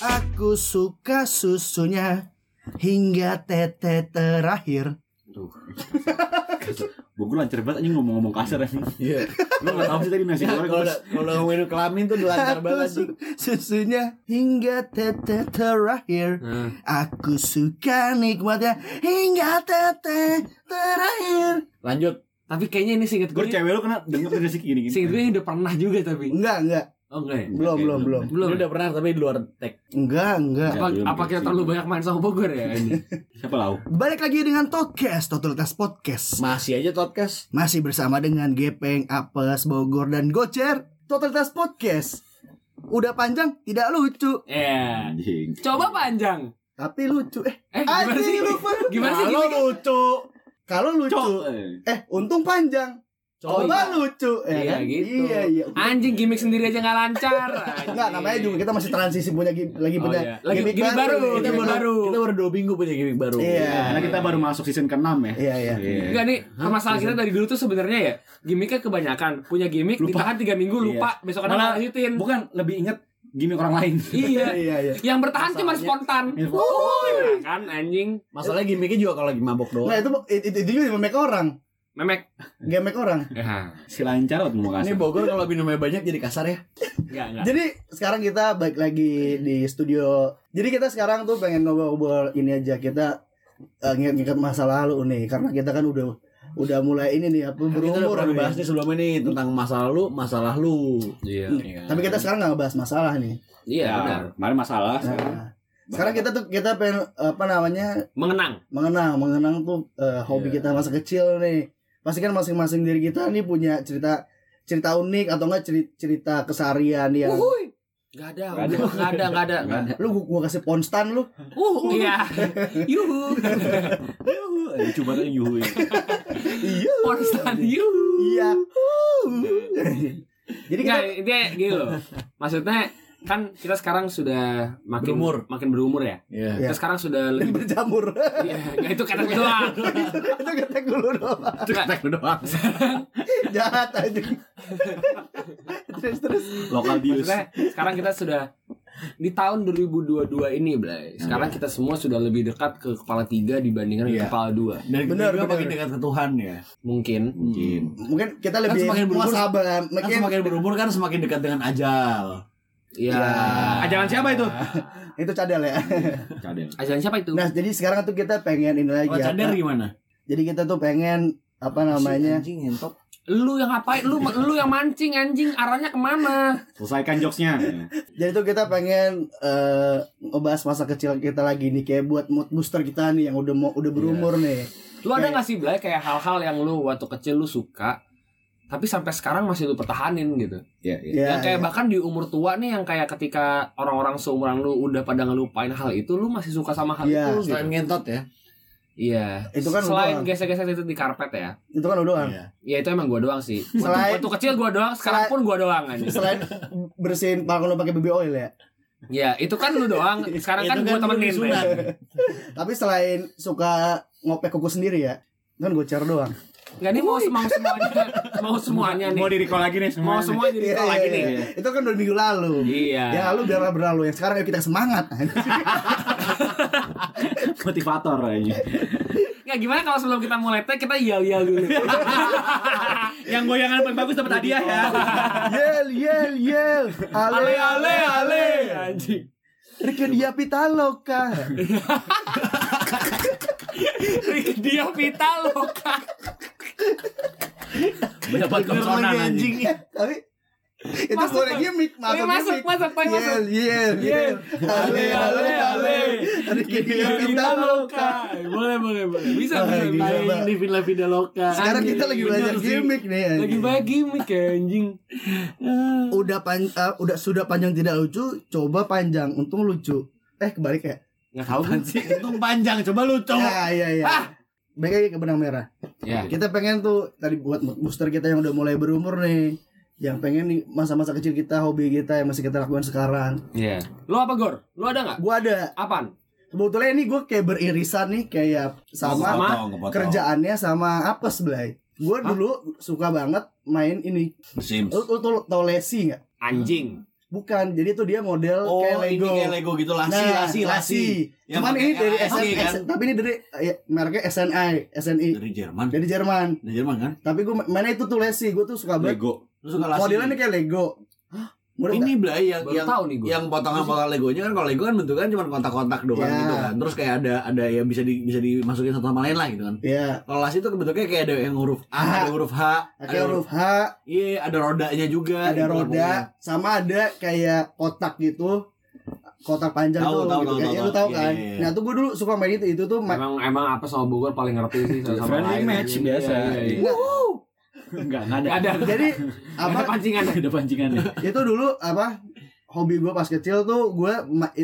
Aku suka susunya hingga tete terakhir. Tuh. Gue lancar banget anjing ngomong-ngomong kasar anjing. Iya. Lu gak tau sih tadi nasi goreng Kalau udah kalau udah ngomongin kelamin tuh lancar Aku banget sih. su- susunya hingga tete terakhir. Nah, Aku suka nikmatnya hingga tete terakhir. Lanjut. tapi kayaknya ini singkat Gue gue. cewek lu kena denger dari sih gini gini. Singkat gue ini udah pernah juga tapi. Enggak, enggak. Enggak ya? Belum, Oke, belum, belum. Belum. Udah pernah tapi di luar tag. Enggak, enggak. Apa, belum, apa kita terlalu banyak main sama Bogor ya ini? Siapa lau? Balik lagi dengan Tokes, Totalitas Podcast. Masih aja podcast. Masih bersama dengan Gepeng, Apes, Bogor, dan Gocer. Totalitas Podcast. Udah panjang, tidak lucu. Ya. Anjing. Coba panjang. Tapi lucu. Eh, Eh gimana Anjing, sih? lupa. Gimana sih Kalau gimana? lucu. kalau lucu. Eh. Eh, untung panjang. Coba lucu. ya Iya kan? gitu. Iya, iya. Anjing gimmick sendiri aja nggak lancar. Enggak, namanya juga kita masih transisi punya gim- lagi Oh, punya iya. Lagi gimmick gimmick baru, nih, Kita Gimik baru, baru. kita baru dua minggu punya gimmick baru. Iya. Karena kita baru masuk season ke-6 ya. Iya, iya. Enggak nih, masalah kita dari dulu tuh sebenarnya ya gimmicknya kebanyakan. Punya gimmick Lupa. ditahan 3 minggu lupa, besok ada Malah- lanjutin. Bukan lebih inget gimmick orang lain. Iya. Iya, iya. Yang bertahan cuma spontan. Iya. Wuh, kan anjing. Masalahnya gimmicknya juga kalau lagi mabok doang. Nah, itu itu, itu juga memek orang. Memek. Gemek orang. Ya, Si lancar waktu mau Ini kasar. Bogor kalau minumnya banyak jadi kasar ya. enggak enggak. Jadi sekarang kita balik lagi di studio. Jadi kita sekarang tuh pengen ngobrol-ngobrol ini aja kita eh, nginget-nginget masa lalu nih karena kita kan udah udah mulai ini nih apa Kita udah berumur pernah nih. bahas nih sebelumnya nih tentang masa lalu, masalah lu. Iya. Tapi kita sekarang nggak ngebahas masalah nih. Iya, Ya, benar. kemarin masalah. Nah, sekarang kita tuh kita pengen apa namanya Mengenang. mengenang mengenang tuh eh, hobi Iya. kita masa kecil nih. Pasti kan masing-masing diri kita nih punya cerita cerita unik atau enggak cerita, cerita keseharian yang Enggak ada, Nggak ada. enggak ada, enggak ada. Nggak ada. lu gua, gua kasih ponstan lu Uh, iya. Yuhu. Yuhu, eh, Lucu banget yang yuhu ini. iya Konstan yuhu. iya jadi kita Enggak, intinya gitu loh. Maksudnya kan kita sekarang sudah makin Berumur. makin berumur ya. Iya. Kita sekarang sudah dan lebih berjamur Iya, itu kata doang. itu ketek dulu doang Enggak. Tag doang. jahat aja terus terus Lokal bius. Maksudnya sekarang kita sudah di tahun 2022 ini, Blay. Sekarang kita semua sudah lebih dekat ke kepala tiga dibandingkan Iya. ke kepala dua. Dan Benar, kita juga benar. makin dekat ke Tuhan ya. Mungkin. Mungkin. mungkin kita lebih semakin berumur- muasabah Kan semakin berumur kan semakin dekat dengan ajal. Iya. Ajaran siapa itu? itu cadel ya Cadel. Ajaran siapa itu? nah jadi sekarang tuh kita pengen ini lagi cadar apa? gimana? jadi kita tuh pengen apa namanya Anjing ngentot. Lu yang ngapain? Lu lu yang mancing anjing. Arahnya ke mana? Selesaikan jokesnya. Jadi tuh kita pengen eh ngebahas masa kecil kita lagi nih kayak buat mood booster kita nih yang udah mau udah berumur nih. Lu ada Kayak- gak sih Blay kayak hal-hal yang lu waktu kecil lu suka tapi sampai sekarang masih lu pertahanin gitu. Iya, iya. Ya, yang kayak ya. bahkan di umur tua nih yang kayak ketika orang-orang seumuran lu udah pada ngelupain hal itu, lu masih suka sama hal Iya, itu gitu. Selain ngentot ya. Iya. Itu kan selain doang. gesek-gesek itu di karpet ya. Itu kan udah doang. Iya. Ya itu emang gua doang sih. Waktu, Selain- waktu kecil gua doang, sekarang selain- pun gua doang aja. Selain bersihin balkon lu pakai baby oil ya. Ya, itu kan lu doang. Sekarang kan gua belum temenin. disunat. Bre. Tapi selain suka ngopek kuku sendiri ya. Kan gue cer doang. Enggak nih mau mau semuanya, mau semuanya nih. Mau di recall lagi nih Mau semuanya. semua jadi Iya, call iya, lagi iya. nih. Itu kan dua minggu lalu. Iya. Yang lalu biarlah berlalu. Yang sekarang ayo kita semangat. Motivator aja. Nggak gimana kalau sebelum kita mulai tag kita yel-yel dulu. Yang goyangan paling bagus dapat hadiah ya. yel yel yel. ale ale ale. Anjing. Rike dia pitaloka. Dia pita loka. Banyak banget konsonan anjing. Tapi itu Masuk, boleh gimmick, Masuk, masuk, gimmick. masuk, Pak, masuk. Yel, yel, yel. Ale, ale, ale. Rike dia pitaloka. Boleh, boleh, boleh. Bisa, Wah, bisa. Bang. di Villa Vida Loka. Sekarang kita lagi belajar gimmick nih. anjing. Lagi banyak gimmick ya anjing. Udah pan eh, udah sudah panjang tidak lucu, coba panjang untung lucu. Eh kebalik ya? Enggak tahu kan sih. Untung panjang, coba lu cowok. Ya, iya, iya. Baik lagi ke benang merah. Ya. Kita pengen tuh tadi buat booster kita yang udah mulai berumur nih. Yang pengen nih masa-masa kecil kita, hobi kita yang masih kita lakukan sekarang. Iya. Lu apa, Gor? Lu ada enggak? Gua ada. Apaan? Sebetulnya ini gue kayak beririsan nih kayak sama Sama kerjaannya sama apa sebelah. Gue dulu suka banget main ini. Sims. Lu, lu, tau- tau lesi nggak? Anjing. Bukan, jadi tuh dia model Oh, kayak ini Lego. kayak Lego gitu lasi, Nah, lasi, lasi. Yang Cuman ini dari LSD SN, kan? tapi ini dari ya, mereknya SNI, SNI. Dari Jerman. Dari Jerman. Dari Jerman kan? Tapi gue mainnya itu tuh lesi, gue tuh suka banget. Lego. Lu suka lasi. Modelnya kayak Lego. Mudah ini Blay yang Baru yang tahu nih gua. yang potongan-potongan Legonya kan kalau Lego kan bentuknya cuma kotak-kotak doang Ya. gitu kan. Terus kayak ada ada yang bisa di bisa dimasukin satu sama lain lah gitu kan. Ya, Kalau lasi itu bentuknya kayak ada yang huruf A, H. ada huruf H, kayak huruf H, Iya, ada rodanya juga. ada gitu roda, sama ada kayak kotak gitu. Kotak panjang Tahu, tuh, tahu, gitu. tahu, Kayak- tahu, ya, lu tahu. tahu Iya, kan? iya, iya. Nah, tuh gue dulu suka main itu. Itu tuh ma- Emang emang apa sama Bogor paling ngerti sih sama Friendly match Iya, biasa. iya, iya. Enggak. Enggak, enggak ada. Nggak ada. Jadi Apa apa pancingan? ada pancingannya. itu dulu apa hobi gue pas kecil tuh gue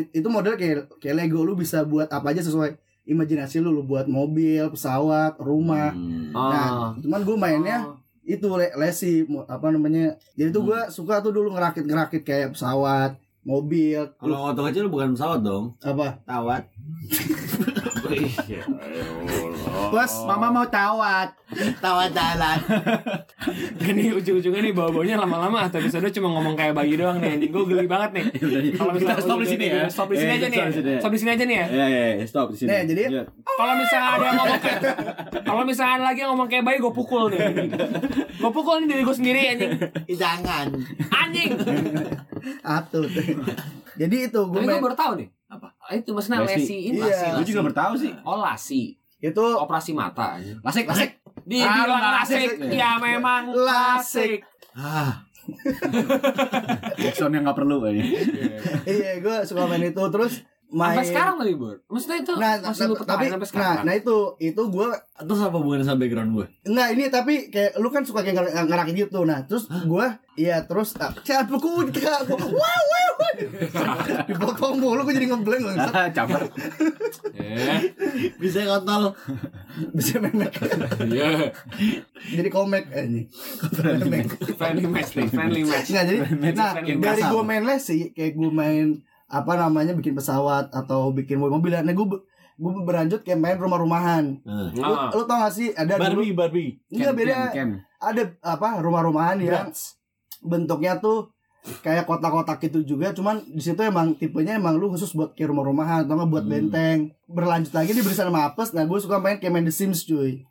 itu model kayak kayak Lego lu bisa buat apa aja sesuai imajinasi lu lu buat mobil pesawat rumah Hmm. nah cuman gue mainnya Oh. itu le- lesi apa namanya jadi tuh gue suka tuh dulu ngerakit ngerakit kayak pesawat mobil Kalau waktu kecil bukan pesawat dong, apa tawat. plus Mama mau tawat. Tawat jalan. Ini ujung-ujungnya nih bawa-bawanya lama-lama atau episode cuma ngomong kayak bayi doang nih. Anjing gue geli banget nih. Kalau Kita misalnya stop di sini ya. Stop di sini Eh, aja nih. stop di sini. aja nih ya. Ya, ya, ya, stop di sini. Nih, jadi- Iya. Kalau misalnya ada yang ngomong kayak kalau misalnya ada lagi yang ngomong kayak bayi gue pukul nih. Gue pukul nih diri gue sendiri anjing. Jangan. Anjing. atut jadi itu gue Tapi gue baru tahu nih. Apa? Itu maksudnya Lesi. lesi ini Iya. lasi. Gue lasi. juga bertahu sih. Oh lasi. itu Operasi mata. Lasik, lasik. Dibilang Ah, lasik, lasik. ya memang Lasik. lasik. Ah, Jackson yang nggak perlu kayaknya. iya gue suka main itu terus main Sampai sekarang lagi, Bur. Maksudnya itu nah, masih lu tapi pertahanin sampai nah, sekarang. nah itu itu gue terus apa hubungannya sama background gue? Enggak ini tapi kayak lu kan suka kayak nger- ngerakit gitu nah terus gua iya terus ah, siapa aku wow wow dipotong mulu gua jadi ngeblank loh Caper. Eh, Bisa kontol. bisa memek Iya. jadi komek ini Friendly match nih, friendly match. nggak jadi nah dari gua main les sih kayak gua main apa namanya bikin pesawat atau bikin mobil nah gua be- gua berlanjut kayak main rumah-rumahan. Nah. lu, Nah, lu tau gak sih ada dulu Barbie, Barbie. enggak beda. Ken. ada apa rumah-rumahan yang bentuknya tuh kayak kotak-kotak itu juga. Cuman di situ emang tipenya emang lu khusus buat kayak rumah-rumahan atau nggak buat Hmm. benteng. Berlanjut lagi di bersama sama apes. Nah gue suka main kayak main The Sims cuy.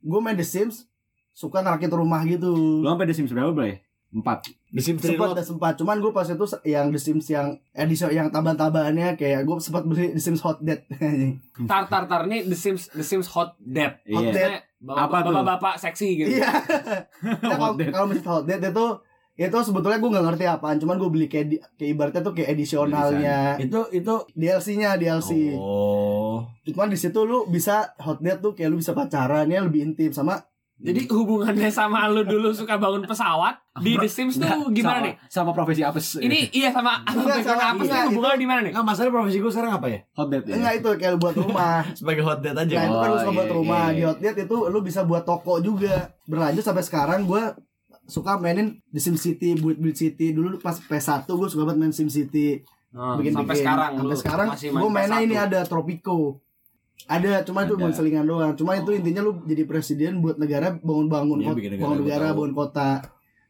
Gue main The Sims suka ngerakit rumah gitu. Lu sampai The Sims berapa, Bray? Empat. The Sims sempat dan sempat cuman gue pas itu yang The Sims yang edisi yang tambah-tambahannya kayak gue sempat beli The Sims Hot Dead tar tar tar nih The Sims The Sims Hot Dead. Hot Iya. Dead. Maksudnya Apa tuh? Bapak-bapak seksi gitu. iya kalau kalau misalnya Hot Dead itu itu sebetulnya gue nggak ngerti apaan cuman gue beli kayak, di- kayak ibaratnya tuh kayak edisionalnya Itu itu DLC-nya DLC. Oh. Cuman di situ lu bisa hot date tuh kayak lu bisa pacarannya lebih intim sama Jadi hubungannya sama lu dulu suka bangun pesawat di The Sims tuh Nggak, gimana sama, nih? Sama profesi apes. Ini iya sama Enggak, sama- apa sih enggak, hubungannya di mana nih? Enggak masalah profesi gue sekarang apa ya? hot date ya. enggak itu kayak lu buat rumah. Sebagai hot date aja. Nah, itu kan lu Oh, suka buat iya, rumah. iya. Di hot date itu lu bisa buat toko juga. Berlanjut sampai sekarang gua suka mainin di Sim City, Build Build City. Dulu pas PS1 gue suka banget main Sim City. Nah, Bikin sampai bikin. sekarang Sampai sekarang masih main gue mainnya PS1. ini ada Tropico. Ada, cuma itu bukan selingan doang. Cuma itu intinya lu jadi presiden buat negara bangun-bangun bikin negara, bangun negara, bangun kota.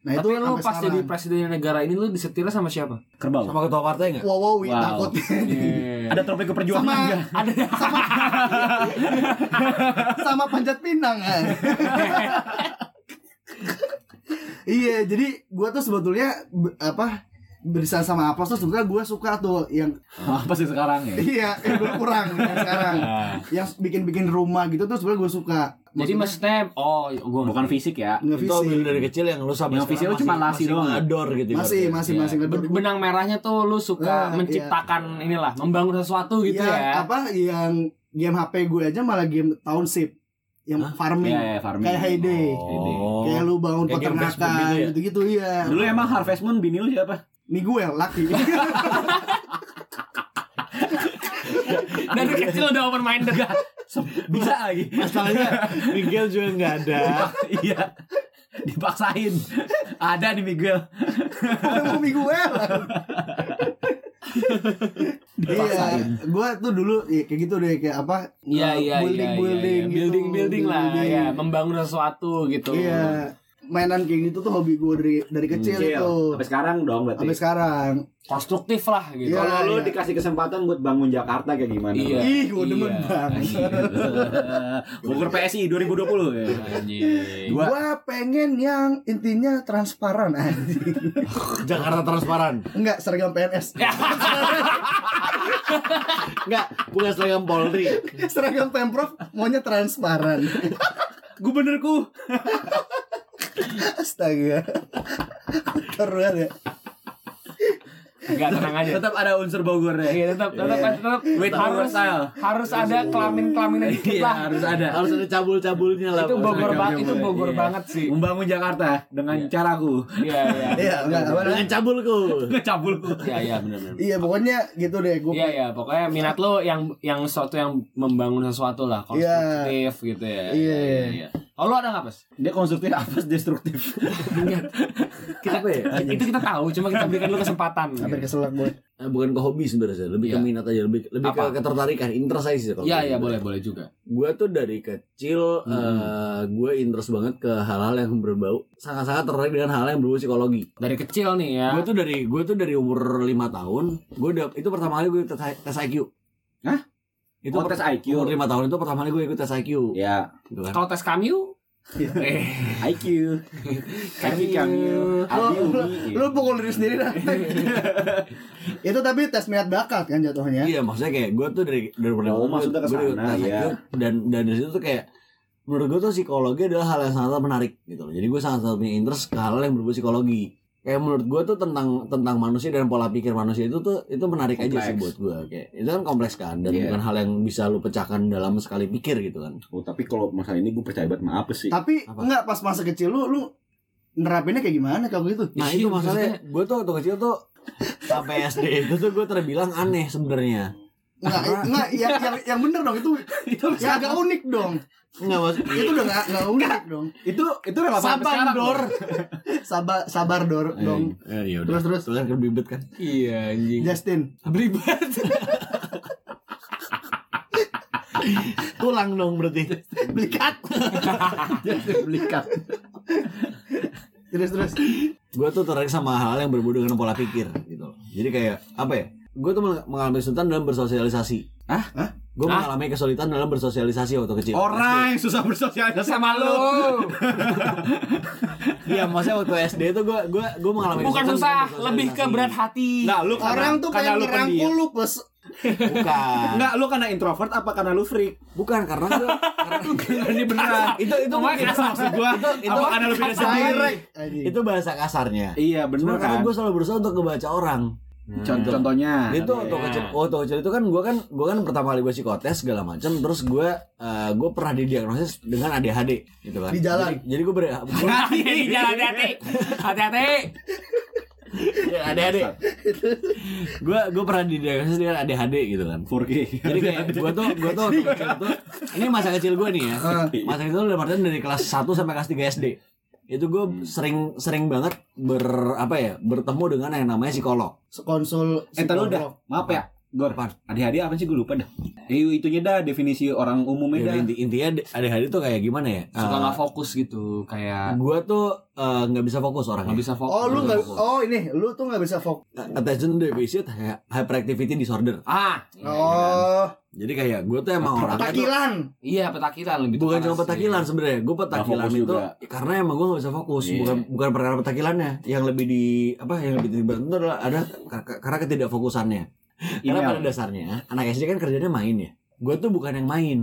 Nah, Tapi itu lu pas jadi sekarang. presiden negara ini lu disetirnya sama siapa? Kerbau. Sama ketua partai enggak? Wow, wow, Wow. takut. Ada tropik keperjuangan Sama- enggak? Ada sama panjat pinang kan. iya jadi gua tuh sebetulnya be- apa berisal sama apa tuh sebetulnya gua suka tuh yang Apa sih sekarang ya? iya yang gua kurang yang sekarang yang bikin-bikin rumah gitu tuh sebenarnya gua suka Jadi maksudnya oh gua Bukan fisik ya. nggak Itu fisik dari dari kecil yang lu sampai Yang fisik lu cuma masih doang. ngador gitu. masih masih Iya. masih Ben- benang merahnya tuh lu suka Nah, menciptakan inilah membangun sesuatu gitu yang ya. apa yang game HP gue aja malah game township yang Hah? farming Iya, iya, farming. kayak Hayday Oh. kayak lu bangun Kayak peternakan gitu ya? gitu-gitu iya Dulu emang Harvest Moon bini lu siapa? Miguel laki Dari kecil udah open minded. Bisa lagi. Masalahnya Miguel juga enggak ada. Iya. Dipaksain. Ada nih Miguel. ada mau Miguel Iya, Dipaksain. gua tuh dulu ya, kayak gitu deh kayak apa? Iya eh, iya building iya, building iya, gitu, building building lah building. ya membangun sesuatu gitu. Iya. Mainan kayak gitu tuh hobi gue dari dari kecil Kecil. itu Sampai sekarang dong berarti. sampai sekarang konstruktif lah gitu. Iya. Kalau lu iya. dikasih kesempatan buat bangun Jakarta kayak gimana? Iya. ih gue demen Iya. banget Bogor PSI 2020 ya. Anjing. Gua- Gua pengen yang intinya transparan anjing. Jakarta transparan. Enggak seragam PNS. Enggak, bukan seragam Polri. seragam Pemprov maunya transparan. Gubernurku. Astaga. Terus ya. Enggak tenang aja. Tetap ada unsur Bogornya. Iya tetap tetap tetap With our harus style. harus ada kelamin kelamin dikit Iya, lah. harus ada. Harus ada cabul-cabulnya lah. Itu Bogor banget itu. Bogor Iya. banget sih. Membangun Jakarta dengan caraku. Iya iya. Iya, enggak apa? Dengan cabulku. Ngecabulku. Iya iya benar benar. Iya, pokoknya gitu deh. Gua Iya iya pokoknya minat lo yang yang sesuatu yang membangun sesuatu lah konstruktif gitu ya. Iya. iya. Oh lo ada nggak pas? Dia konstruktif apa destruktif? Apa ya? Itu kita tahu cuma kita berikan lo kesempatan. hampir keselak gue. Eh, bukan ke hobi sebenarnya, lebih ke Iya. minat aja, lebih lebih Apa? ke ketertarikan, interest aja sih kalau Iya gitu. iya boleh boleh juga. Gue tuh dari kecil Hmm. eh, gue interest banget ke hal-hal yang berbau sangat-sangat tertarik dengan hal yang berbau psikologi. Dari kecil nih ya. Gue tuh dari gue tuh dari umur 5 tahun, gue udah itu pertama kali gue tes, tes IQ. Hah? Itu Oh, tes IQ. Umur 5 tahun itu pertama kali gue ikut tes IQ. Ya, Gitu kan. Kalau tes Kamyu eh IQ. Kaki kami. Lu, lu pukul diri sendiri dah. itu tapi tes minat bakat kan jatuhnya. Iya maksudnya kayak gue tuh dari dari umur Oh, 5 tahun maksudnya ke sana, ya. IQ dan dan dari situ tuh kayak menurut gue tuh psikologi adalah hal yang sangat menarik gitu loh. Jadi gue sangat sangat punya interest ke hal yang berbau psikologi. Kayak menurut gue tuh tentang tentang manusia dan pola pikir manusia itu tuh itu menarik aja sih buat Kompleks. gue kayak itu kan kompleks kan dan Iya. bukan hal yang bisa lu pecahkan dalam sekali pikir gitu kan. Oh, tapi kalau masalah ini gue percaya banget sama apa sih? Tapi Apa? enggak pas masa kecil lu lu nerapinnya kayak gimana kalau gitu? Nah Iya, itu masalahnya gue tuh waktu kecil tuh sampai SD itu tuh gue terbilang aneh sebenarnya. Enggak, enggak yang, yang yang bener dong itu itu ya agak unik dong. Enggak mas. Itu udah enggak enggak unik dong. itu itu relevan Sabar dor. sabar sabar dor dong. Eh. Terus terus Tuh kan kebibet kan. iya anjing. Justin. Belibet. Tulang dong berarti. Belikat. Belikat. Terus terus. gue tuh tertarik sama hal yang berbau dengan pola pikir gitu loh. Jadi kayak apa ya? Gue tuh meng- mengalami kesulitan dalam bersosialisasi. Hah? Hah? Gue mengalami kesulitan dalam bersosialisasi waktu kecil. Orang yang susah bersosialisasi Sama lo. Iya, maksudnya waktu SD itu gue gue gue mengalami Bukan kesulitan susah, lebih ke berat hati. Nah, lu karena, Orang tuh karena lu ngerangkul lu plus Bukan. Enggak, lu karena introvert apa karena lu freak? Bukan karena gue Ini beneran. itu itu mungkin maksud gue itu itu apa karena lu pindah sendiri? itu bahasa kasarnya. Iya, Cuma bener karena kan? gue selalu berusaha untuk ngebaca orang. Contoh, Gitu. contohnya. Dia tuh waktu Iya. kecil, waktu kecil itu kan gue kan gue kan pertama kali gue psikotes segala macam, terus gue eh, gue pernah didiagnosis dengan ADHD gitu kan. Di jalan. Jadi, jadi gue ber Hati di jalan hati-hati. Hati-hati. ADHD. Gue gue pernah didiagnosis dengan ADHD gitu kan. 4K. Jadi kayak gue tuh gue tuh waktu kecil tuh ini masa kecil gue nih ya. Ah. Masa kecil dalam artian dari kelas 1 sampai kelas 3 SD. Itu gue sering sering banget ber apa ya bertemu dengan yang namanya psikolog. konsul Eh, ntar lu dah. Maaf ya. Gor, ADHD apa sih gue lupa dah. Eh, itunya dah definisi orang umumnya Ya, dah. inti, intinya ADHD tuh kayak gimana ya? Suka Eh, nggak fokus gitu, kayak gue tuh eh, nggak bisa fokus orangnya. nggak bisa fokus. Oh lu nggak oh ini lu tuh nggak bisa fokus. attention deficit hy- hyperactivity disorder. Ah, Oh Jadi kayak gue tuh emang orangnya tuh petakilan. iya petakilan lebih bukan cuma petakilan sebenarnya. Gue petakilan itu juga. karena emang gue gak bisa fokus. Iya. Bukan bukan perkara petakilannya. Yang lebih di apa yang lebih diberat itu adalah ada ka- karena ketidakfokusannya. Karena Email. pada dasarnya anak SD kan kerjanya main ya. Gue tuh bukan yang main.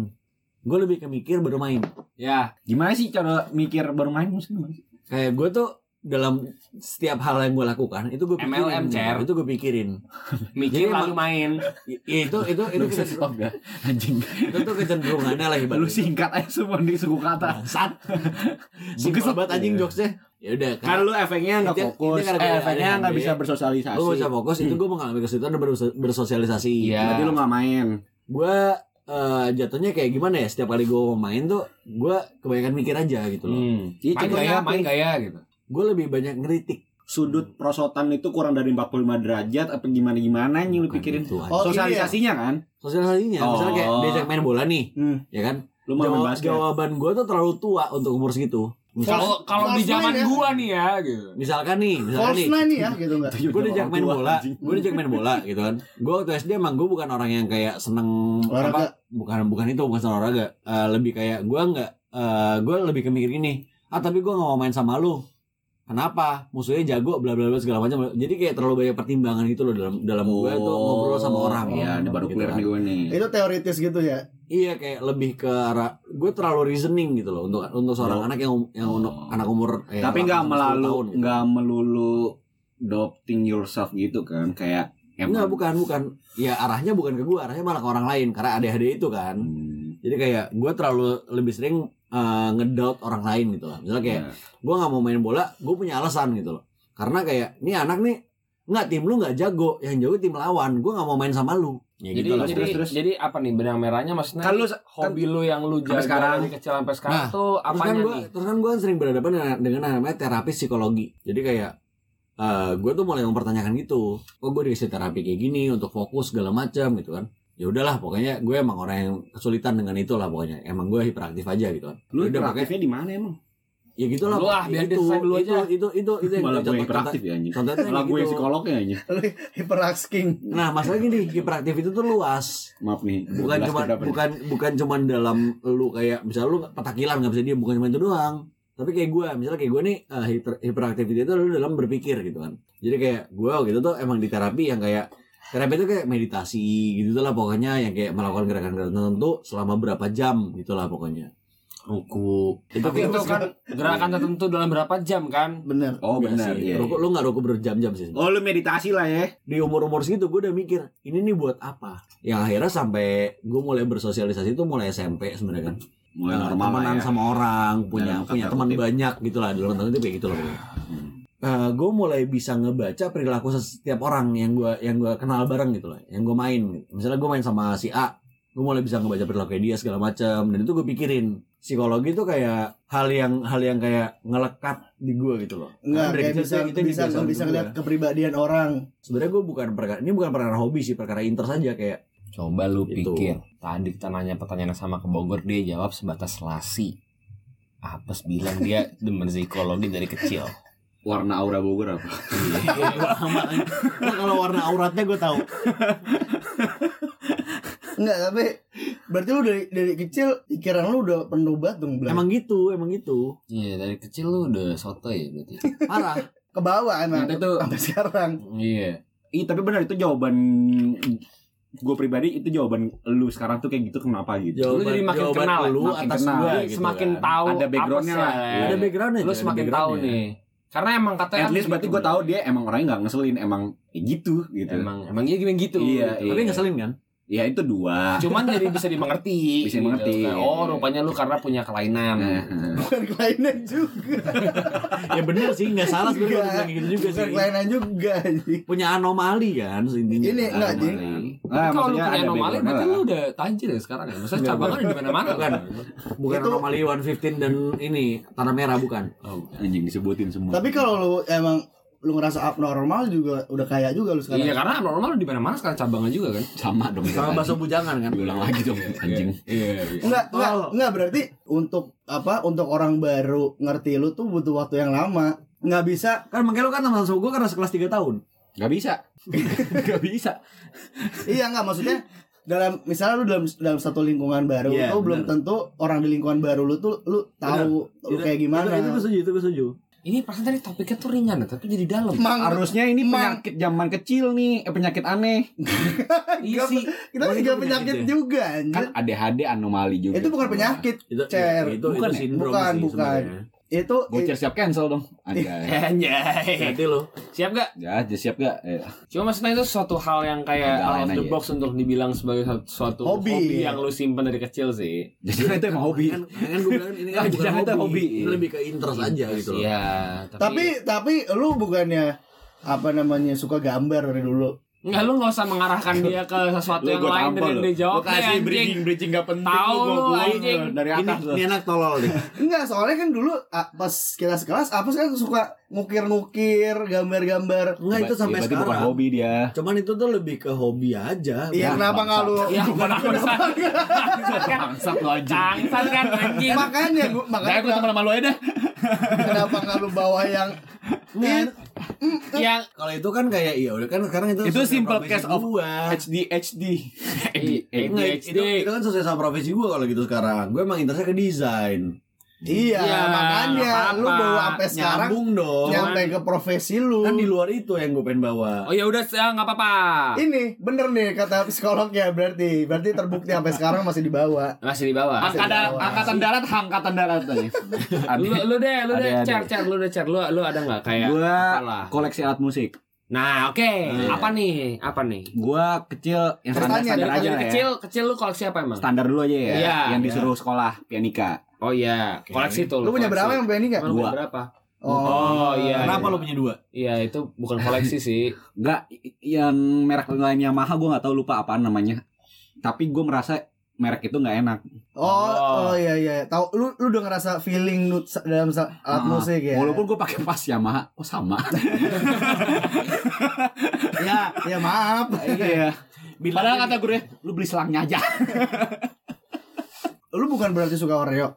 Gue lebih ke mikir baru main. Ya, Gimana sih cara mikir baru main maksudnya? Kayak gue tuh dalam setiap hal yang gue lakukan itu gue pikirin. MLM, Cer. Itu gue pikirin. mikir Jadi lalu main. I- itu itu itu bisa stop gak? Anjing. itu tuh kecenderungannya lagi Lu singkat aja semua di suku kata. Bangsat. Simpel banget anjing jokesnya. Ya udah Kan lu efeknya nggak fokus, intinya eh, efeknya nggak bisa bersosialisasi. Gue bisa fokus itu gue mengalami kesulitan dan berso- bersosialisasi. Iya. Berarti lu nggak main. Gue eh, jatuhnya kayak gimana ya? Setiap kali gue mau main tuh gue kebanyakan mikir aja gitu loh. Hmm. Iya, Main gaya, apa? main gaya gitu. Gue lebih banyak ngeritik. Sudut perosotan itu kurang dari 45 derajat apa gimana gimana yang lu pikirin? itu, Oh. Sosialisasinya kan? Sosialisasinya, misalnya kayak Oh. diajak main bola nih, Hmm. ya kan? Lu mau main Jawab, basket. jawaban gue tuh terlalu tua untuk umur segitu. Kalau kalau di zaman ya. gua nih ya gitu. misalkan nih, misalkan false nih, ya gitu enggak gue diajak main bola, gue diajak main bola gitu kan. Gue waktu SD emang gue bukan orang yang kayak seneng Olahraga. apa? Bukan bukan itu bukan seneng olahraga. Eh, lebih kayak gue nggak, eh gue lebih ke mikir gini. Ah tapi gue nggak mau main sama lu. Kenapa? Musuhnya jago, bla bla bla segala macam. Jadi kayak terlalu banyak pertimbangan gitu loh dalam dalam gue tuh ngobrol sama orang. Iya, ini baru Gitu clear kan. nih. itu teoritis gitu ya Iya kayak lebih ke arah gue terlalu reasoning gitu loh untuk untuk seorang Oh. anak yang yang Oh. anak umur eh, Tapi nggak 8 sampai 10 melalu tahun, gitu. nggak melulu adopting yourself gitu kan kayak Enggak, bukan, bukan. Ya arahnya bukan ke gue, arahnya malah ke orang lain karena adik-adik itu kan. Hmm, Jadi kayak gue terlalu lebih sering eh, ngedoubt orang lain gitu lah. Misalnya kayak ya. gue nggak mau main bola, gue punya alasan gitu loh. Karena kayak ini anak nih nggak tim lu nggak jago, yang jago tim lawan. Gue nggak mau main sama lu. Ya Jadi gitu lah. jadi terus, terus. jadi apa nih benang merahnya maksudnya Kan lu hobi lu yang lu jaga sekarang. dari kecil sampai sekarang Nah, tuh Terus kan apanya gue, nih? terus kan gue sering berhadapan dengan, dengan namanya terapi psikologi. Jadi kayak eh gue tuh mulai mempertanyakan gitu. Oh gue dikasih terapi kayak gini untuk fokus segala macam gitu kan. Ya udahlah pokoknya gue emang orang yang kesulitan dengan itu lah pokoknya. Emang gue hiperaktif aja gitu kan. Lu Ya udah hiperaktifnya di mana emang? Ya gitulah. Lu ah, biar dia itu, selesai dulu itu, aja. itu, itu, itu, yang Malah gue contoh- hiperaktif ya anjing. Contohnya Malah gue yang gitu. psikolognya anjing. hyperasking Nah, masalah gini, hiperaktif itu tuh luas. Maaf nih. Bukan 12 cuma berapa nih? bukan bukan cuma dalam lu kayak misalnya lu petakilan nggak bisa diam bukan cuma itu doang. Tapi kayak gue, misalnya kayak gue nih eh, hiper, hiperaktiviti itu lu dalam berpikir gitu kan. Jadi kayak gue gitu tuh emang di terapi yang kayak terapi itu kayak meditasi gitu lah pokoknya yang kayak melakukan gerakan-gerakan tertentu selama berapa jam gitu lah pokoknya. Ruku. Itu Tapi itu kan gerakan tertentu dalam berapa jam kan? bener Oh Enggak benar sih. iya. Ruku, lu nggak ruku berjam-jam sih. Oh lu meditasi lah ya. di umur-umur segitu gue udah mikir ini nih buat apa yang akhirnya sampai gue mulai bersosialisasi itu mulai SMP sebenarnya kan Mulai Nah, normal temenan ya. sama orang punya Dalam punya teman banyak gitu lah dalam tanda kutip kayak gitu loh Hmm. gue mulai bisa ngebaca perilaku setiap orang yang gue yang gue kenal bareng gitu loh yang gue main gitu. misalnya gue main sama si A gue mulai bisa ngebaca perilaku dia segala macam dan itu gue pikirin psikologi itu kayak hal yang hal yang kayak ngelekat di gue gitu loh Enggak, Karena kayak kecil bisa yang bisa bisa ke ngeliat kepribadian orang. sebenarnya gue bukan perkara ini bukan perkara hobi sih perkara interest saja kayak Coba lu Gitu. pikir. Tadi kita nanya pertanyaan yang sama ke Bogor dia jawab sebatas lasi. Apes bilang dia demen psikologi dari kecil. Warna aura Bogor apa? Nah, kalau warna auratnya gue tahu. Enggak, tapi berarti lu dari dari kecil pikiran lu udah penuh banget dong, Blang. Emang gitu, emang gitu. Iya dari kecil lu udah soto ya berarti. Parah. ke bawah emang itu- sampai sekarang. Iya. Ih tapi benar itu jawaban gue pribadi itu jawaban lu sekarang tuh kayak gitu kenapa gitu? Lu jadi makin jawaban kenal, lu makin atas kenal. gua Jadi gitu semakin kan. tahu Ada backgroundnya lah. Ada backgroundnya. Lu semakin tahu nih. Karena emang katanya At least berarti gue tahu dia emang orangnya nggak ngeselin, emang ya gitu gitu. Emang emang iya gimana gitu. Iya, gitu. Tapi ngeselin kan? Ya itu dua. Cuman jadi bisa dimengerti. Bisa dimengerti. Kayak, oh rupanya lu karena punya kelainan. Nah, Bukan kelainan juga. ya bener sih, nggak salah sebenarnya gitu juga Bukan sih. kelainan juga anjing. Punya anomali kan intinya. Ini enggak, Jing. Anomali. Tapi Ah, kalau lu punya anomali berarti lu udah tajir ya sekarang ya. Maksudnya cabangnya di mana-mana kan. Bukan Itu- anomali 115 dan ini tanah merah bukan. Oh, anjing disebutin semua. Tapi kalau lu emang lu ngerasa abnormal juga udah kaya juga lu sekarang. Iya karena normal di mana-mana sekarang cabangnya juga kan. sama dong. Sama bakso bujangan kan. Diulang lagi dong anjing. Iya. Enggak, enggak, Oh. enggak berarti untuk apa? Untuk orang baru ngerti lu tuh butuh waktu yang lama. Enggak bisa. Kan makanya lu kan sama gue karena sekelas 3 tahun. Gak bisa. Gak bisa. Iya enggak maksudnya dalam misalnya lu dalam dalam satu lingkungan baru Iya, tuh belum tentu orang di lingkungan baru lu tuh lu tahu lu kayak gimana. Itu, itu gue setuju, itu gue setuju. Ini perasaan tadi topiknya tuh ringan ya, tapi jadi dalam. Emang Harusnya ini Mang. penyakit zaman kecil nih, eh, penyakit aneh. Iya sih. kita juga penyakit penyakit ya? juga. Kan ADHD anomali juga. itu bukan penyakit. Itu, Cer. itu, Bukan itu ya? sindrom Bukan, sih bukan. sebenarnya. Itu Bocor siap cancel dong. Anjay. Anjay. Hati lo. Siap gak? Ya, jadi siap gak? Eh, Cuma maksudnya itu suatu hal yang kayak Agak out of the aja. box untuk dibilang sebagai suatu, Hobi. hobi. yang lu simpen dari kecil sih. jadi itu emang hobi. Kan, kan gue bilang ini kan bukan itu hobi. hobi. Ini lebih ke interest aja gitu loh. Iya, tapi tapi lu bukannya apa namanya suka gambar dari dulu. Enggak lu gak usah mengarahkan dia ke sesuatu yang gua lain dengan lu. dia jawab Gua kasih bridging bridging gak penting Tahu gua lu, lu dari Ini, atas lu. ini anak tolol deh. Enggak, soalnya kan dulu ah, pas kita sekelas apa sih kan suka ngukir-ngukir, gambar-gambar. Enggak itu sampai Ya, berarti bukan sekarang. hobi dia. Cuman itu tuh lebih ke hobi aja. Iya, kenapa nggak lu? Ya bukan bangsat. Kan. Lu anjing. Bangsat kan anjing. makanya gua Makanya gue temen sama lu aja dah. Kenapa nggak lu bawa yang Yang kalau itu kan kayak iya udah kan sekarang itu Itu simple case of gua. HD HD. Eh, Nggak, ADHD. itu, itu kan sesuai sama profesi gua kalau gitu sekarang. Gue emang interestnya ke desain. Iya, Iya, makanya apa-apa. lu bawa sampai sekarang Nyambung dong. nyampe ke profesi lu. Kan di luar itu yang gue pengen bawa. Oh ya udah ya, nggak apa-apa. Ini bener nih kata psikolognya berarti berarti terbukti sampai sekarang masih dibawa. Masih di bawah. Masih Angkatan bawah. angkatan darat, angkatan darat tadi. Lu lu deh, lu deh, cer cer lu deh cer. Lu lu ada nggak kayak Gua apalah. koleksi alat musik. Nah, oke. Nah. Apa nih? Apa nih? Gua kecil yang standar Bertanya, standar aja lah ya. kecil, kecil lu koleksi apa emang? Standar dulu aja ya. Iya. Yang disuruh sekolah pianika. Oh iya, koleksi tuh. Lu punya koleksi. berapa yang pengen enggak? Lu Dua. berapa? Oh, iya. Kenapa lo punya dua? Iya, itu bukan koleksi sih. Enggak, yang merek lain Yamaha gua nggak tahu lupa apaan namanya. Tapi gua merasa merek itu nggak enak. Oh, Oh. oh iya iya. Tahu lu lu udah ngerasa feeling lu dalam alat Ah, musik ya. Walaupun gua pakai pas Yamaha, oh sama. ya, ya maaf. Iya. Padahal kata gue, lu beli selangnya aja. Lu bukan berarti suka Oreo.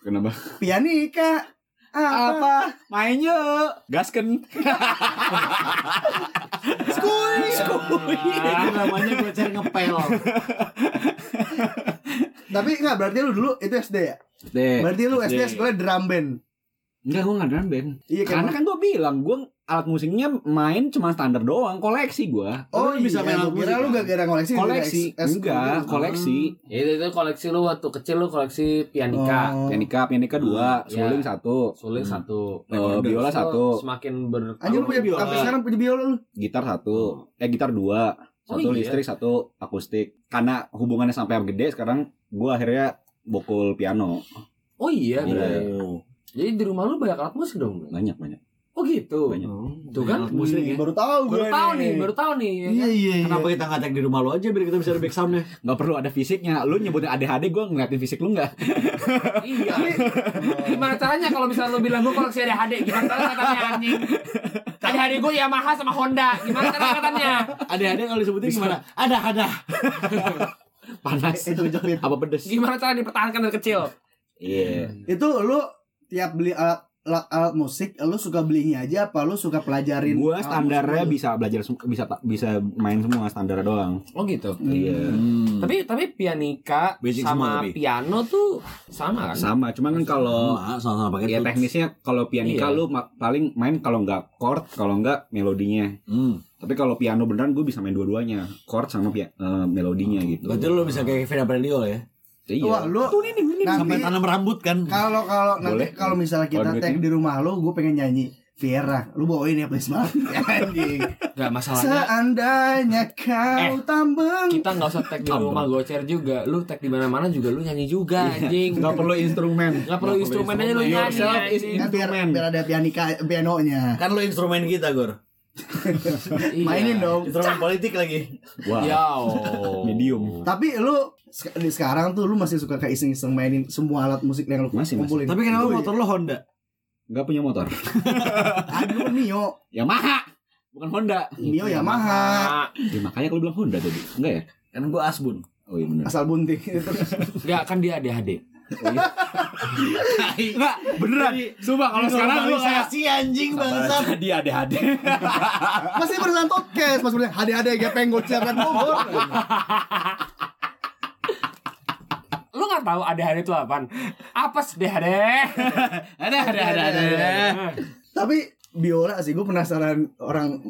Kenapa? Pianika. Apa? Apa? Main yuk. Gasken. Skuy. Itu namanya gue cari ngepel. Tapi enggak berarti lu dulu itu SD ya? Deh. Berarti lu SD SD. sekolah drum band. Enggak, gue nggak drum band. Iya kan? Karena kan gue bilang, gue alat musiknya main cuma standar doang, koleksi gue. Oh, Lu bisa iya, main gua alat kira musik, lu kan? gak kira koleksi Koleksi, lu ex- enggak, ex- koleksi. Itu, itu koleksi lu waktu kecil lu koleksi pianika. Oh. Pianika, pianika dua, Iya. suling satu, Suling Hmm. satu. eh, biola Lu satu, Semakin ber Anjir lu punya biola. sampai sekarang punya biola lu. gitar satu, eh gitar dua, Oh, satu iya. listrik, satu akustik. Karena hubungannya sampai gede, sekarang gue akhirnya bokul piano. Oh iya, Iya. Jadi di rumah lu banyak alat musik dong. Banyak, banyak. Oh gitu. Banyak. Tuh kan? Alat musik ya. Baru tahu Baru gue tahu nih, baru tahu nih. ya Iya kan? iya. Kenapa kita nggak tag di rumah lo aja biar kita bisa ada back soundnya? Nggak perlu ada fisiknya. Lu nyebutin ADHD, gue ngeliatin fisik lu nggak? Iya. Gimana caranya kalau misalnya lu bilang gue koleksi ADHD? Gimana caranya katanya anjing? ADHD gue Yamaha sama Honda. Gimana caranya katanya? Ada-ada kalau disebutin gimana? Ada, ada. Panas. Itu. Apa pedes? Gimana cara dipertahankan dari kecil? Iya. Itu lu tiap beli alat alat, alat musik lu suka belinya aja apa lu suka pelajarin? Gua standarnya musik bisa belajar bisa bisa main semua standar doang. Oh gitu. Iya. Hmm. Tapi tapi pianika Basic semua sama tapi. piano tuh sama kan? Sama, cuman kan kalau Sama, sama-sama pakai ya teknisnya kalau pianika Iya. lu ma- paling main kalau nggak chord, kalau nggak melodinya. Hmm. Tapi kalau piano beneran gue bisa main dua-duanya, chord sama pia- eh, melodinya gitu. Berarti lo bisa kayak Kevin Aprilio ya? Iya. Wah, lu nanti Sampai tanam rambut kan? kalau kalau nanti kalau misalnya kita tag di rumah lu, gue pengen nyanyi Viera, lu bawain ya please banget anjing. Gak masalahnya. Seandainya kau Eh, tambeng Kita nggak usah tag di rumah gocer juga. Lu tag di mana-mana juga lu nyanyi juga anjing. Nggak perlu instrumen. Nggak perlu instrumen aja lu nyanyi. Kan biar, biar ada pianika pianonya. Kan lo instrumen kita, Gor. Iya. Mainin dong. Instrumen politik lagi. Ya. oh. Medium. Tapi lu sekarang tuh lu masih suka kayak iseng-iseng mainin semua alat musik yang lu Masih, kumpulin. Tapi kenapa Lu- motor lo Honda? Nggak punya motor. Aduh lu Mio, Yamaha, bukan Honda. Mio Yamaha, Ya, makanya kalau bilang Honda tadi. Enggak ya? Kan gue Asbun. Oh iya benar. asal bunting. Enggak kan dia ADHD. Enggak, beneran. Sumpah kalau sekarang lu kayak si anjing bangsat. dia ADHD. masih berusaha podcast, mas berusaha hade-hade gepeng gocap dan Bogor. Lu nggak tahu ADHD itu apaan? Apa sih ADHD? ada, ada, ada, ada. Tapi biola sih, gue penasaran orang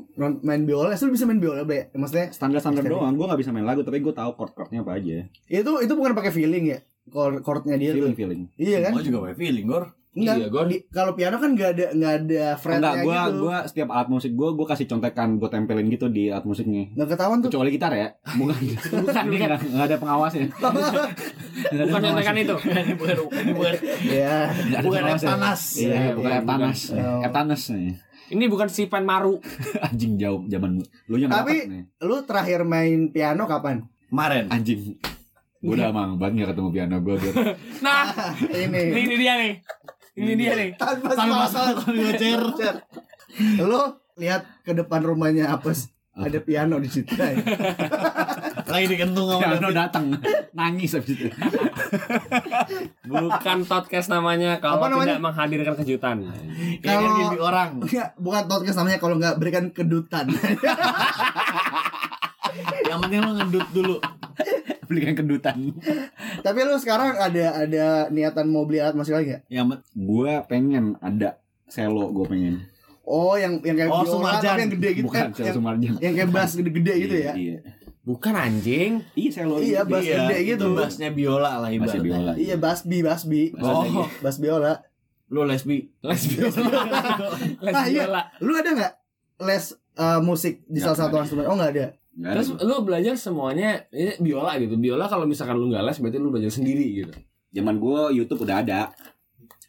main biola, lu bisa main biola, Bre? Maksudnya Standar-standar doang. Gue nggak bisa main lagu, tapi gue tahu chord-chordnya apa aja. itu itu bukan pakai feeling ya? Chord chordnya dia Feeling, tuh. feeling. Iya kan? Gue juga pakai feeling, Gor. Enggak. Iya, di- Kalau piano kan nggak ada nggak ada fretnya Enggak, gue gitu. gua setiap alat musik gue gue kasih contekan gue tempelin gitu di alat musiknya. Nggak ketahuan tuh. Kecuali gitar ya, bukan bukan ini nggak nggak ada pengawasnya. Nggak ada Bukan pengawasnya. contekan itu. Ini bukan, ini bukan. Iya. Bukan panas. Iya, Iya, bukan iya, air panas. bukan. Panas nih. Ini bukan si Pen Maru. Anjing jauh zaman lu nya nggak Tapi-. Lu terakhir main piano kapan? Kemarin. Anjing. Gue udah mang banget gak ketemu piano gue. Nah, Ini. ini dia nih. Ini dia nih. Tanpa Tanpa sepasang. sepasang gocer. Lu lihat ke depan rumahnya Apes. Ada piano di situ. Lagi dikentung Ya, sama lo David. datang nangis habis itu. Bukan podcast namanya kalau Apa namanya? tidak menghadirkan kejutan. Kayak Kalau- orang. Enggak, bukan podcast namanya kalau nggak berikan kedutan. Yang penting lo ngedut dulu. Belikan kedutan. Tapi lu sekarang ada ada niatan mau beli alat musik lagi? Yang bet- Gue pengen ada selo gue pengen. Oh, yang yang kayak Oh, biola Sumarjan. tapi yang gede gitu Bukan kan? Yang, Sumarjan. yang kayak bass gede-gede gitu ya. Iya. Bukan anjing. Iya selo. Iya, bass Iya, gede gitu. Itu bassnya biola lah Masih ibaratnya. biola. Iya, bass bi, bass bi. Oh. Bass biola. Lo lesbi. Les biola. Les Ah, iya. Lu ada nggak les uh, musik di salah satu instrumen? Oh, nggak ada. Nggak Terus ada. lu belajar semuanya ini biola gitu. Biola kalau misalkan lu nggak les berarti lu belajar sendiri gitu. zaman gue YouTube udah ada.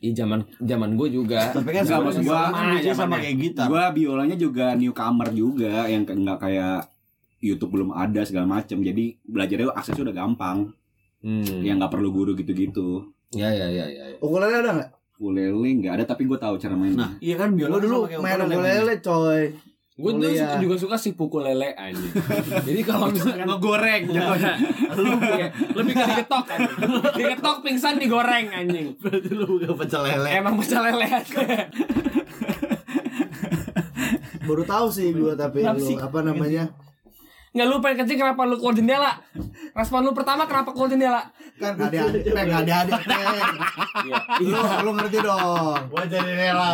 Iya zaman zaman gue juga. Tapi kan sama sama gua, biasanya sama kayak gitar. Gue biolanya juga newcomer juga yang nggak kayak YouTube belum ada segala macem. Jadi belajarnya aksesnya udah gampang. Hmm. Yang nggak perlu guru gitu-gitu. Ya ya ya ya. ya. Ukulele ada nggak? Ukulele nggak ada tapi gue tahu cara main. Nah, iya kan biola Lu dulu sama main ukulele. ukulele, coy. Gue tuh juga suka si pukul lele anjing. Jadi kalau misalkan ngegoreng lu kayak lebih ke digetok kan. Digetok pingsan digoreng anjing. Berarti lu bukan pecel lele. Emang pecel lele. Baru tahu sih gua tapi lu sih? apa namanya? Nggak lu pengen kencing kenapa lu keluar jendela? Respon lu pertama kenapa keluar jendela? Kan ada adik, peng ada adik, peng. Iya. Lu lu ngerti dong. Gua jadi rela.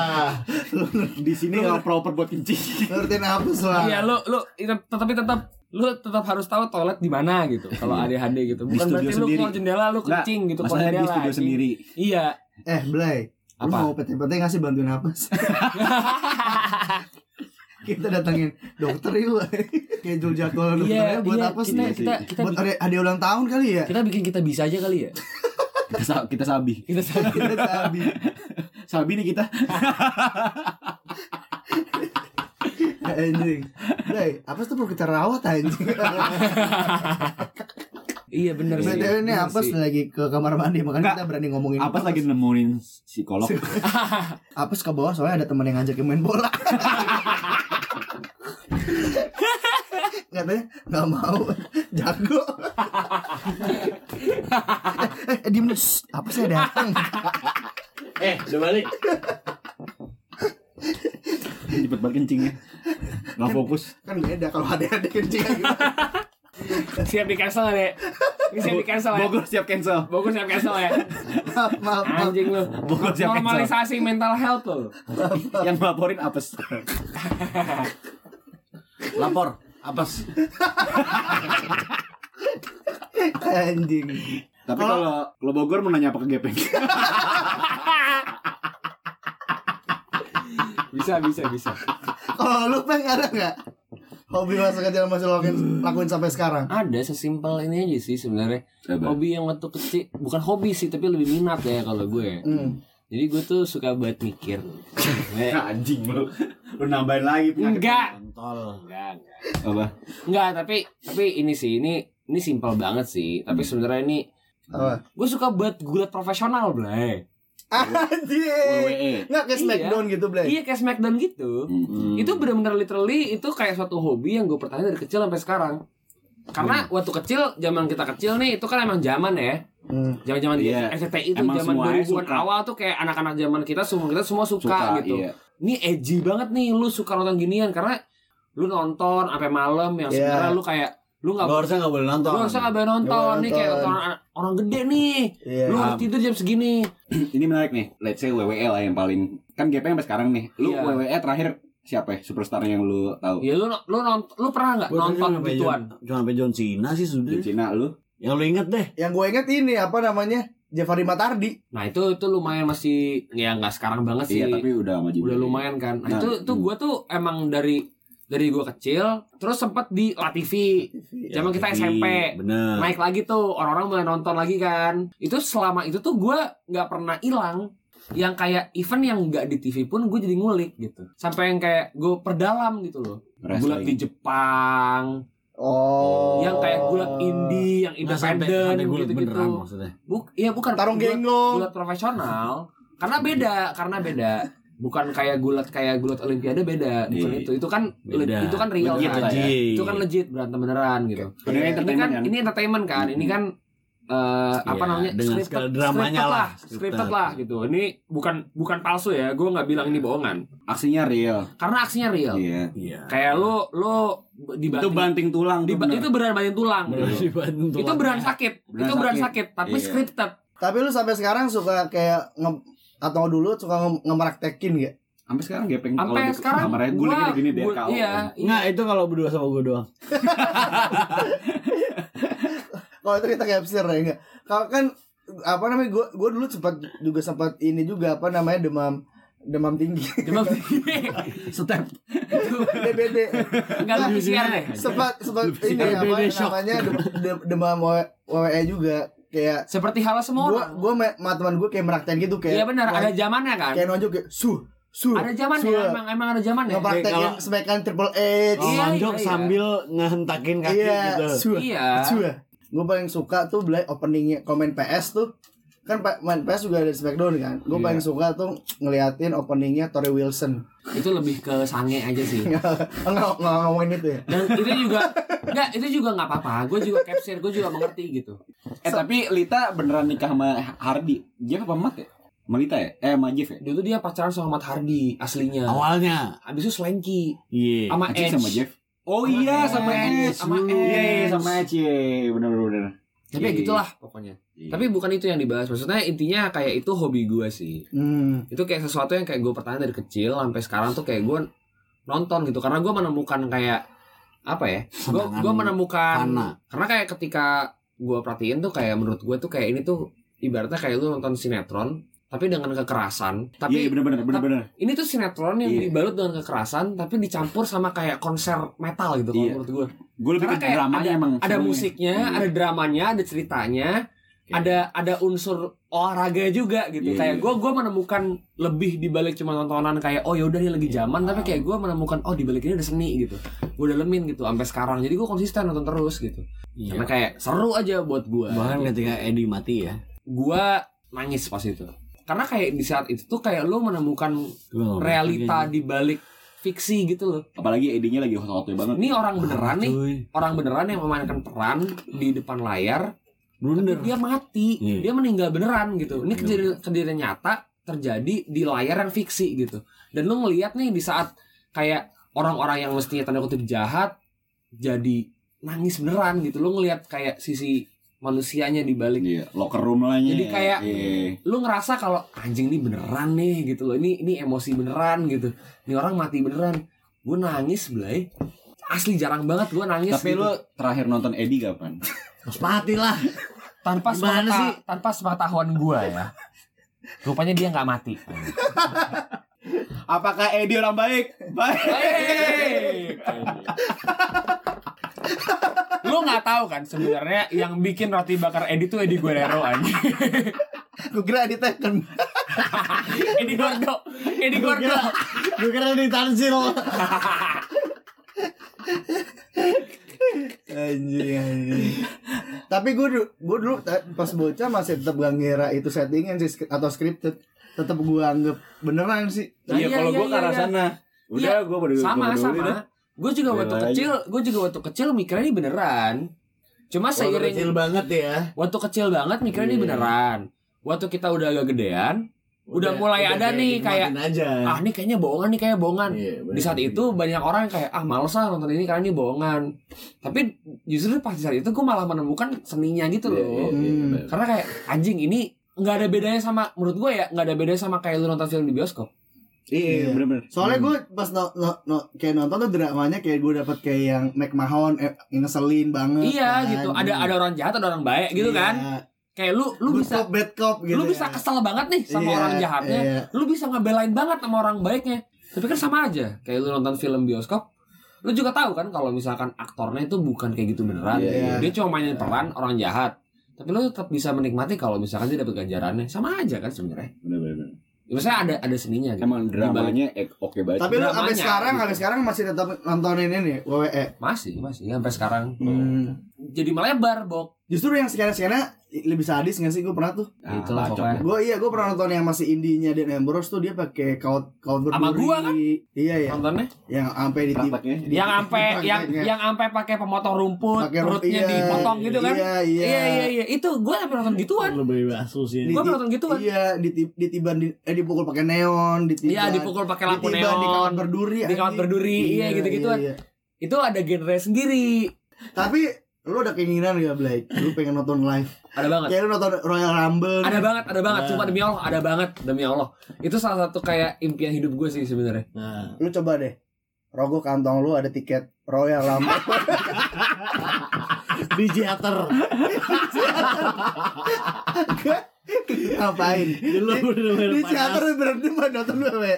di sini nggak proper buat kencing. Ngertiin apa lah. Iya, lu lu itu- tetapi tetap lu tetap harus tahu toilet di mana gitu. Kalau ADHD gitu. Di Bukan berarti lu sendiri. keluar jendela lu kencing gitu keluar Masalahnya di jendela. studio sendiri. Iya. Eh, Blay. Lu Apa? mau PT-PT nggak sih bantuin apa sih? kita datangin dokter yuk schedule jadwal dokternya Iya, buat iya, apa sih? kita kita kita buat bikin, ada hadiah ulang tahun kali ya? kita bikin kita bisa aja kali ya. Kita, sa- kita sabi. Kita sabi. Sabi nih kita. anjing. Blay, apa sih tuh perlu kita rawat anjing? iya bener sih. BTW ini apa sih. lagi ke kamar mandi makanya Nggak. kita berani ngomongin Apa lagi nemuin psikolog? apa ke bawah soalnya ada teman yang ngajakin main bola. Katanya nggak mau jago. eh, eh, diem apa sih datang? Eh, udah balik. Cepet banget kencingnya. Nggak fokus. kan beda kalau ada ada kencing? Siap di cancel deh. Ini siap di cancel ya. Bogor siap cancel. Bogor siap cancel ya. maaf maaf maaf. Anjing lu. Bogor siap cancel. Normalisasi mental health lu. Yang ngelaporin apes. Lapor. Apes. anjing Tapi kalau kalau Bogor mau nanya apa ke Gepeng? Bisa bisa bisa. kalau lu peng ada nggak hobi masa kecil masih lakuin, lakuin sampai sekarang Ada sesimpel ini aja sih sebenarnya. Hobi yang waktu kecil bukan hobi sih tapi lebih minat ya kalau gue. hmm. Jadi gue tuh suka banget mikir. Anjing lu. Lu nambahin lagi penyakit. enggak. Kontol. Enggak. Apa? Enggak, tapi tapi ini sih ini ini simpel banget sih. Tapi sebenarnya ini apa gue suka buat gulat profesional, Blay. anjing WWE. nggak kayak Iya. smackdown gitu blay Iya kayak Smackdown gitu. Hmm. Itu benar-benar literally itu kayak suatu hobi yang gue pertahanin dari kecil sampai sekarang. Karena waktu kecil, zaman kita kecil nih, itu kan emang zaman ya. hmm. Zaman-zaman Iya. SCTI itu zaman semuanya 2000-an suka. awal tuh kayak anak-anak zaman kita semua kita semua suka, suka gitu. Iya. Ini edgy banget nih lu suka nonton ginian karena lu nonton sampai malam yang Iya. sebenarnya lu kayak lu nggak Lu harusnya nggak boleh nonton. lu harusnya nggak boleh nonton nih kayak orang, orang gede nih. iya Lu harus tidur jam segini. Ini menarik nih. Let's say WWE lah yang paling kan GP sampai sekarang nih. Lu Iya. WWE terakhir siapa ya? Superstar yang lu tahu? Ya lu lu nonton lu pernah nggak nonton gituan? John- Cuma sampai John Cena sih sudah. Cina lu? Yang lu inget deh. yang gue inget ini apa namanya Jafari Matardi Nah itu itu lumayan masih ya nggak sekarang banget sih. Iya, tapi udah sama udah lumayan kan. Nah, Nah, itu itu hmm. gue tuh emang dari dari gue kecil terus sempet di La TV zaman kita SMP Bener. naik lagi tuh orang-orang mulai nonton lagi kan. Itu selama itu tuh gue nggak pernah hilang. Yang kayak event yang nggak di TV pun gue jadi ngulik gitu. Sampai yang kayak gue perdalam gitu loh. Gulat di Jepang. Oh. Yang kayak gulat indie yang sampai- independen gitu gitu maksudnya. Buk, iya bukan tarung gulat- genggong gulat profesional. Karena beda karena beda bukan kayak gulat kayak gulat olimpiade beda bukan Iya. itu itu kan Beda. itu kan real Legit kan ya. itu kan legit berantem beneran gitu Ini ini entertainment kan kan. ini entertainment kan ini kan eh, apa Iya, namanya dengan segala dramanya scripted lah, scripted scripted. lah gitu ini bukan bukan palsu ya gue nggak bilang ini bohongan Aksinya real. karena aksinya real Iya. Iya. kayak lu lu dibanting Itu banting tulang di, tuh bener. itu beneran banting tulang gitu. itu beneran sakit Beneran itu beneran sakit. sakit tapi Iya. scripted Tapi lu sampai sekarang suka kayak nge atau dulu suka nge ngemraktekin gak? Sampai sekarang gepeng sampai di sekarang kamarnya gue gua- gini deh kau. iya Nggak, itu kalau berdua sama gue doang. Kalau itu kita capture ya enggak? Kalau kan apa namanya gua gua dulu sempat juga sempat ini juga apa namanya demam demam tinggi. demam tinggi step DBD. nggak lu PCR deh sempat sempat ini apa namanya dem- dem- demam WWE juga kayak seperti hal semua gua orang. gua sama teman gua kayak meraktekin gitu kayak iya benar. Ada zamannya kan? kayak nonjok kayak su su ada zamannya su. emang emang ada zamannya. Ngepraktekin Kalau- smackdown triple H. Kalau Iya, iya, iya. sambil ngehentakin kaki iya gitu. su. Iya. Su gue paling suka tuh beli openingnya komen PS tuh. Kan main PS juga ada Smackdown kan? Gue Iya. paling suka tuh ngeliatin openingnya Tori Wilson. Itu lebih ke sange aja sih. Nggak nggak nggak ngomongin itu ya. Dan itu juga enggak itu juga nggak apa-apa gue juga capture gue juga mengerti gitu Eh tapi Lita beneran nikah sama Hardy. Jeff apa Mat ya? Sama Lita ya? Eh sama Jeff ya? dulu dia pacaran sama Matt Hardy aslinya Awalnya. abis itu Slanky Iya. sama Acik Edge sama Jeff. Oh Sama iya Edge. sama Edge. Sama Iya iya, Edge. sama Edge. Iya, Bener bener bener. tapi ya Iya, gitulah pokoknya iya. tapi bukan itu yang dibahas maksudnya intinya kayak itu hobi gue sih hmm. itu kayak sesuatu yang kayak gue pertanyaan dari kecil sampai sekarang tuh kayak gue nonton gitu karena gue menemukan kayak apa ya gue gue menemukan fana. karena kayak ketika gue perhatiin tuh kayak menurut gue tuh kayak ini tuh ibaratnya kayak lu nonton sinetron tapi dengan kekerasan Iya tapi bener bener bener bener. ini tuh sinetron yang Iya. dibalut dengan kekerasan tapi dicampur sama kayak konser metal gitu kalau Iya. menurut gue Gue lebih Karena ke dramanya emang. ada serunya. musiknya Iya. ada dramanya ada ceritanya Oke. ada ada unsur olahraga juga gitu. Iya, kayak gue gue menemukan lebih dibalik cuma tontonan kayak oh yaudah ini lagi zaman tapi kayak gue menemukan oh dibalik ini ada seni gitu. Gue dalemin gitu sampai sekarang. Jadi gue konsisten nonton terus gitu. Iya. karena kayak seru aja buat gue Bahkan ketika Eddie mati ya. gue nangis pas itu. Karena kayak di saat itu tuh kayak lu menemukan nggak realita di balik fiksi gitu loh. Apalagi Edinya lagi hot-hotnya banget. ini orang beneran nih. Orang beneran yang memainkan peran di depan layar Blunder. Tapi dia mati Iya. dia meninggal beneran gitu ini Iya. kejadian kejadian nyata terjadi di layar yang fiksi gitu dan lu ngelihat nih di saat kayak orang-orang yang mestinya tanda kutip jahat jadi nangis beneran gitu lu ngelihat kayak sisi manusianya di balik Iya, locker room lah Jadi kayak- iya. lu ngerasa kalau anjing ini beneran nih gitu loh ini ini emosi beneran gitu ini orang mati beneran gue nangis belai asli jarang banget gue nangis Tapi gitu. lu terakhir nonton Eddie kapan? Terus mati lah. tanpa Gimana sepengeta- sih? tanpa sepengetahuan gue ya rupanya dia nggak mati Apakah Eddie orang baik? Baik. Baik. lu nggak tahu kan sebenarnya yang bikin roti bakar Edi tuh Edi Guerrero aja gue kira di Tekken Edi Gordo Edi Gordo Gue kira di Tanzil. anjing anjing tapi gue dulu gue dulu ta- pas bocah masih tetap gak ngira itu settingan sih atau scripted tetap gue anggap beneran sih Nah, iya, iya, kalau iya, gua ke iya, arah iya. sana. Udah, Iya, gua pada sama gua sama gue juga waktu Bela aja. kecil gue juga waktu kecil mikirnya ini beneran cuma Waktu seiring kecil banget ya. waktu kecil banget mikirnya ini Iya. beneran waktu kita udah agak gedean Udah mulai ada nih, kayak, aja. ah ini kayaknya bohongan nih kayaknya bohongan Iya, bener. di saat itu banyak orang yang kayak ah males lah nonton ini karena ini bohongan tapi justru pas di saat itu gue malah menemukan seninya gitu Iya, loh iya, iya, Hmm. bener. karena kayak anjing ini nggak ada bedanya sama menurut gue ya nggak ada bedanya sama kayak lu nonton film di bioskop Iya, Iya. bener-bener. soalnya Hmm. gue pas no, no, no, kayak nonton tuh dramanya kayak gue dapet kayak yang McMahon eh, ngeselin banget iya kan. gitu ada ada orang jahat ada orang baik gitu Iya. kan kayak lu lu Good bisa cop, bad cop gitu lu bisa ya. kesel banget nih sama Iya, orang jahatnya iya. lu bisa ngebelain banget sama orang baiknya tapi kan sama aja kayak lu nonton film bioskop lu juga tahu kan kalau misalkan aktornya itu bukan kayak gitu beneran Iya, iya. dia cuma mainin peran orang jahat tapi lu tetap bisa menikmati kalau misalkan dia dapat ganjarannya sama aja kan sebenarnya Bener-bener. ya, maksudnya ada ada seninya gitu. Emang dramanya eh, oke banget. tapi lu sampai sekarang gitu. sampai sekarang masih tetap nontonin ini WWE masih masih sampai sekarang Hmm. jadi melebar bok Justru yang skena-skena lebih sadis gak sih gue pernah tuh. Ah, Itulah bacot. pokoknya. Gue iya gue pernah nonton yang masih indinya Dan Ambrose tuh dia pakai kaut kaut Sama berduri. gua kan? Iya ya. Nontonnya Yang sampai di yang ampe yang yang ampe pakai pemotong rumput, Pakai rumput, perutnya iya. dipotong gitu kan. Iya, iya. iya iya iya. Itu gue sampai nonton gituan. Lebih basu sih. Di- Gua di- nonton gituan. Iya, diti- ditiban di, eh dipukul pakai neon, ditiban. Iya dipukul pakai lampu ditiban di kawat neon. berduri. Di kawat anjing. berduri, iya, gitu-gituan. iya. Itu ada genre sendiri. Tapi lu ada keinginan gak Blake? Lu pengen nonton live? Ada banget. Kayak lu nonton Royal Rumble. Ada banget, ada banget. Nah. Cuma demi Allah, ada banget demi Allah. Itu salah satu kayak impian hidup gue sih sebenarnya. Nah, Lu coba deh. Rogo kantong lu ada tiket Royal Rumble. di theater. Ngapain? Di lu bener-bener Di teater berhenti buat nonton WWE.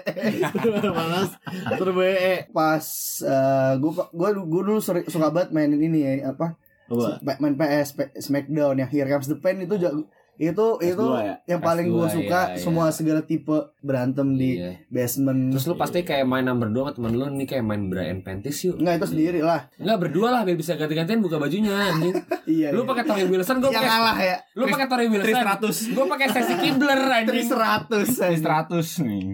Bener-bener panas. Terus BE. Pas eh, gua gua gua dulu suka banget mainin ini ya, apa? Sp- main PS Smackdown yang Here Comes the Pain itu jago itu itu ya? yang paling PS2, gue suka iya, iya. semua segala tipe berantem di Iya. basement Terus lu pasti kayak main number dua sama temen lu nih kayak main Brian Pentis yuk. Enggak itu sendiri lah Enggak berdua lah biar bisa ganti-gantian buka bajunya anjing. iya Lu iya. pakai Tori Wilson, gue yang pakai kalah ya lu pakai Tori Wilson. 300. Gue pakai Stacy Kibler anjing. 300 100 nih.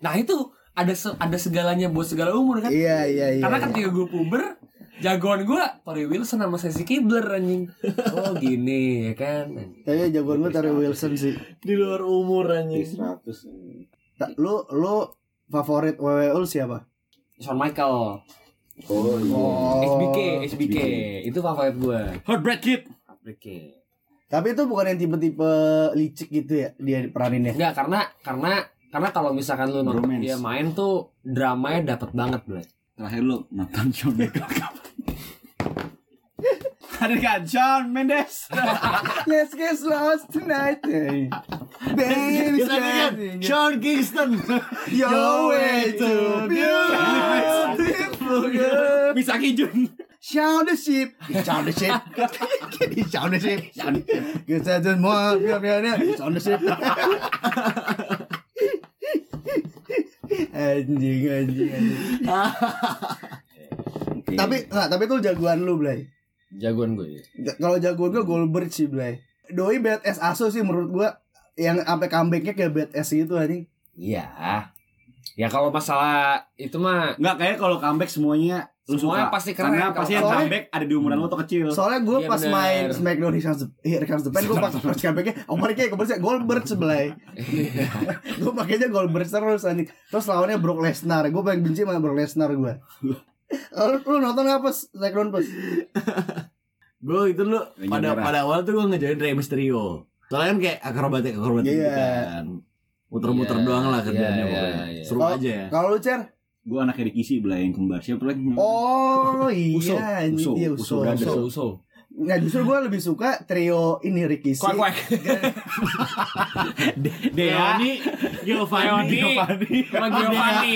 Nah itu ada se- ada segalanya buat segala umur kan. iya iya iya Karena ketika gue puber, jagoan gue Tori Wilson sama Stacy Kibler anjing. Oh gini ya kan. tapi jagoan gue Terry Wilson sih Di luar umur anjing. 100. Ta- lu lu favorit WWE lu siapa Shawn Michael, Oh iya. oh HBK, HBK, itu favorit gue. Heartbreak Kid. HBK. tapi itu bukan yang tipe-tipe licik gitu ya dia peraninnya Enggak karena karena karena kalau misalkan lu nonton dia main tuh dramanya dapet banget Blay. Terakhir lu nonton Shawn Michaels kapan? Hadirkan Shawn Mendes. let's get lost tonight eh. baby Sean Kingston. your way to beautiful girl Bisa Kijun. Shout the ship, shout the ship, shout the ship, kita semua biar biarnya shout the ship. anjing anjing anjing. Tapi nggak, tapi itu jagoan lu, Blay. Jagoan gue. ya. Kalau jagoan gue Goldberg sih, Blay. Doi badass aso sih menurut gua yang sampai comebacknya kayak badass gitu anjing. Iya. Ya kalau masalah itu mah Enggak kayak kalau comeback semuanya lu Semuanya suka. pasti keren Karena kalau pasti yang comeback ada di umuran lu tuh kecil. Soalnya gue Iya, pas bener. main Smackdown the, Here Comes the Pain Gue pas pas comebacknya Oh mereka ya kemarin Goldberg sebelah Gue pakainya Goldberg terus anjing Terus lawannya Brock Lesnar Gue paling benci sama Brock Lesnar gue lu, lu nonton gak pas Smackdown pas? Gue itu dulu Ranger pada merah. pada awal tuh gue ngejain Rey Mysterio. Soalnya kan kayak akrobatik akrobatik Iya. gitu kan. Muter-muter Iya, doang lah kerjaannya iya, pokoknya. iya. Seru Oh, aja ya. Kalau lu Cer Gue anaknya Ricky sih belah yang kembar. Siapa lagi? Oh Uso, iya anjing. Uso, Iya Uso Uso. Uso. uso uso. Nah justru gue lebih suka trio ini Ricky Kuak kuak. Deoni, Giovanni, Giovanni. Sama Giovanni.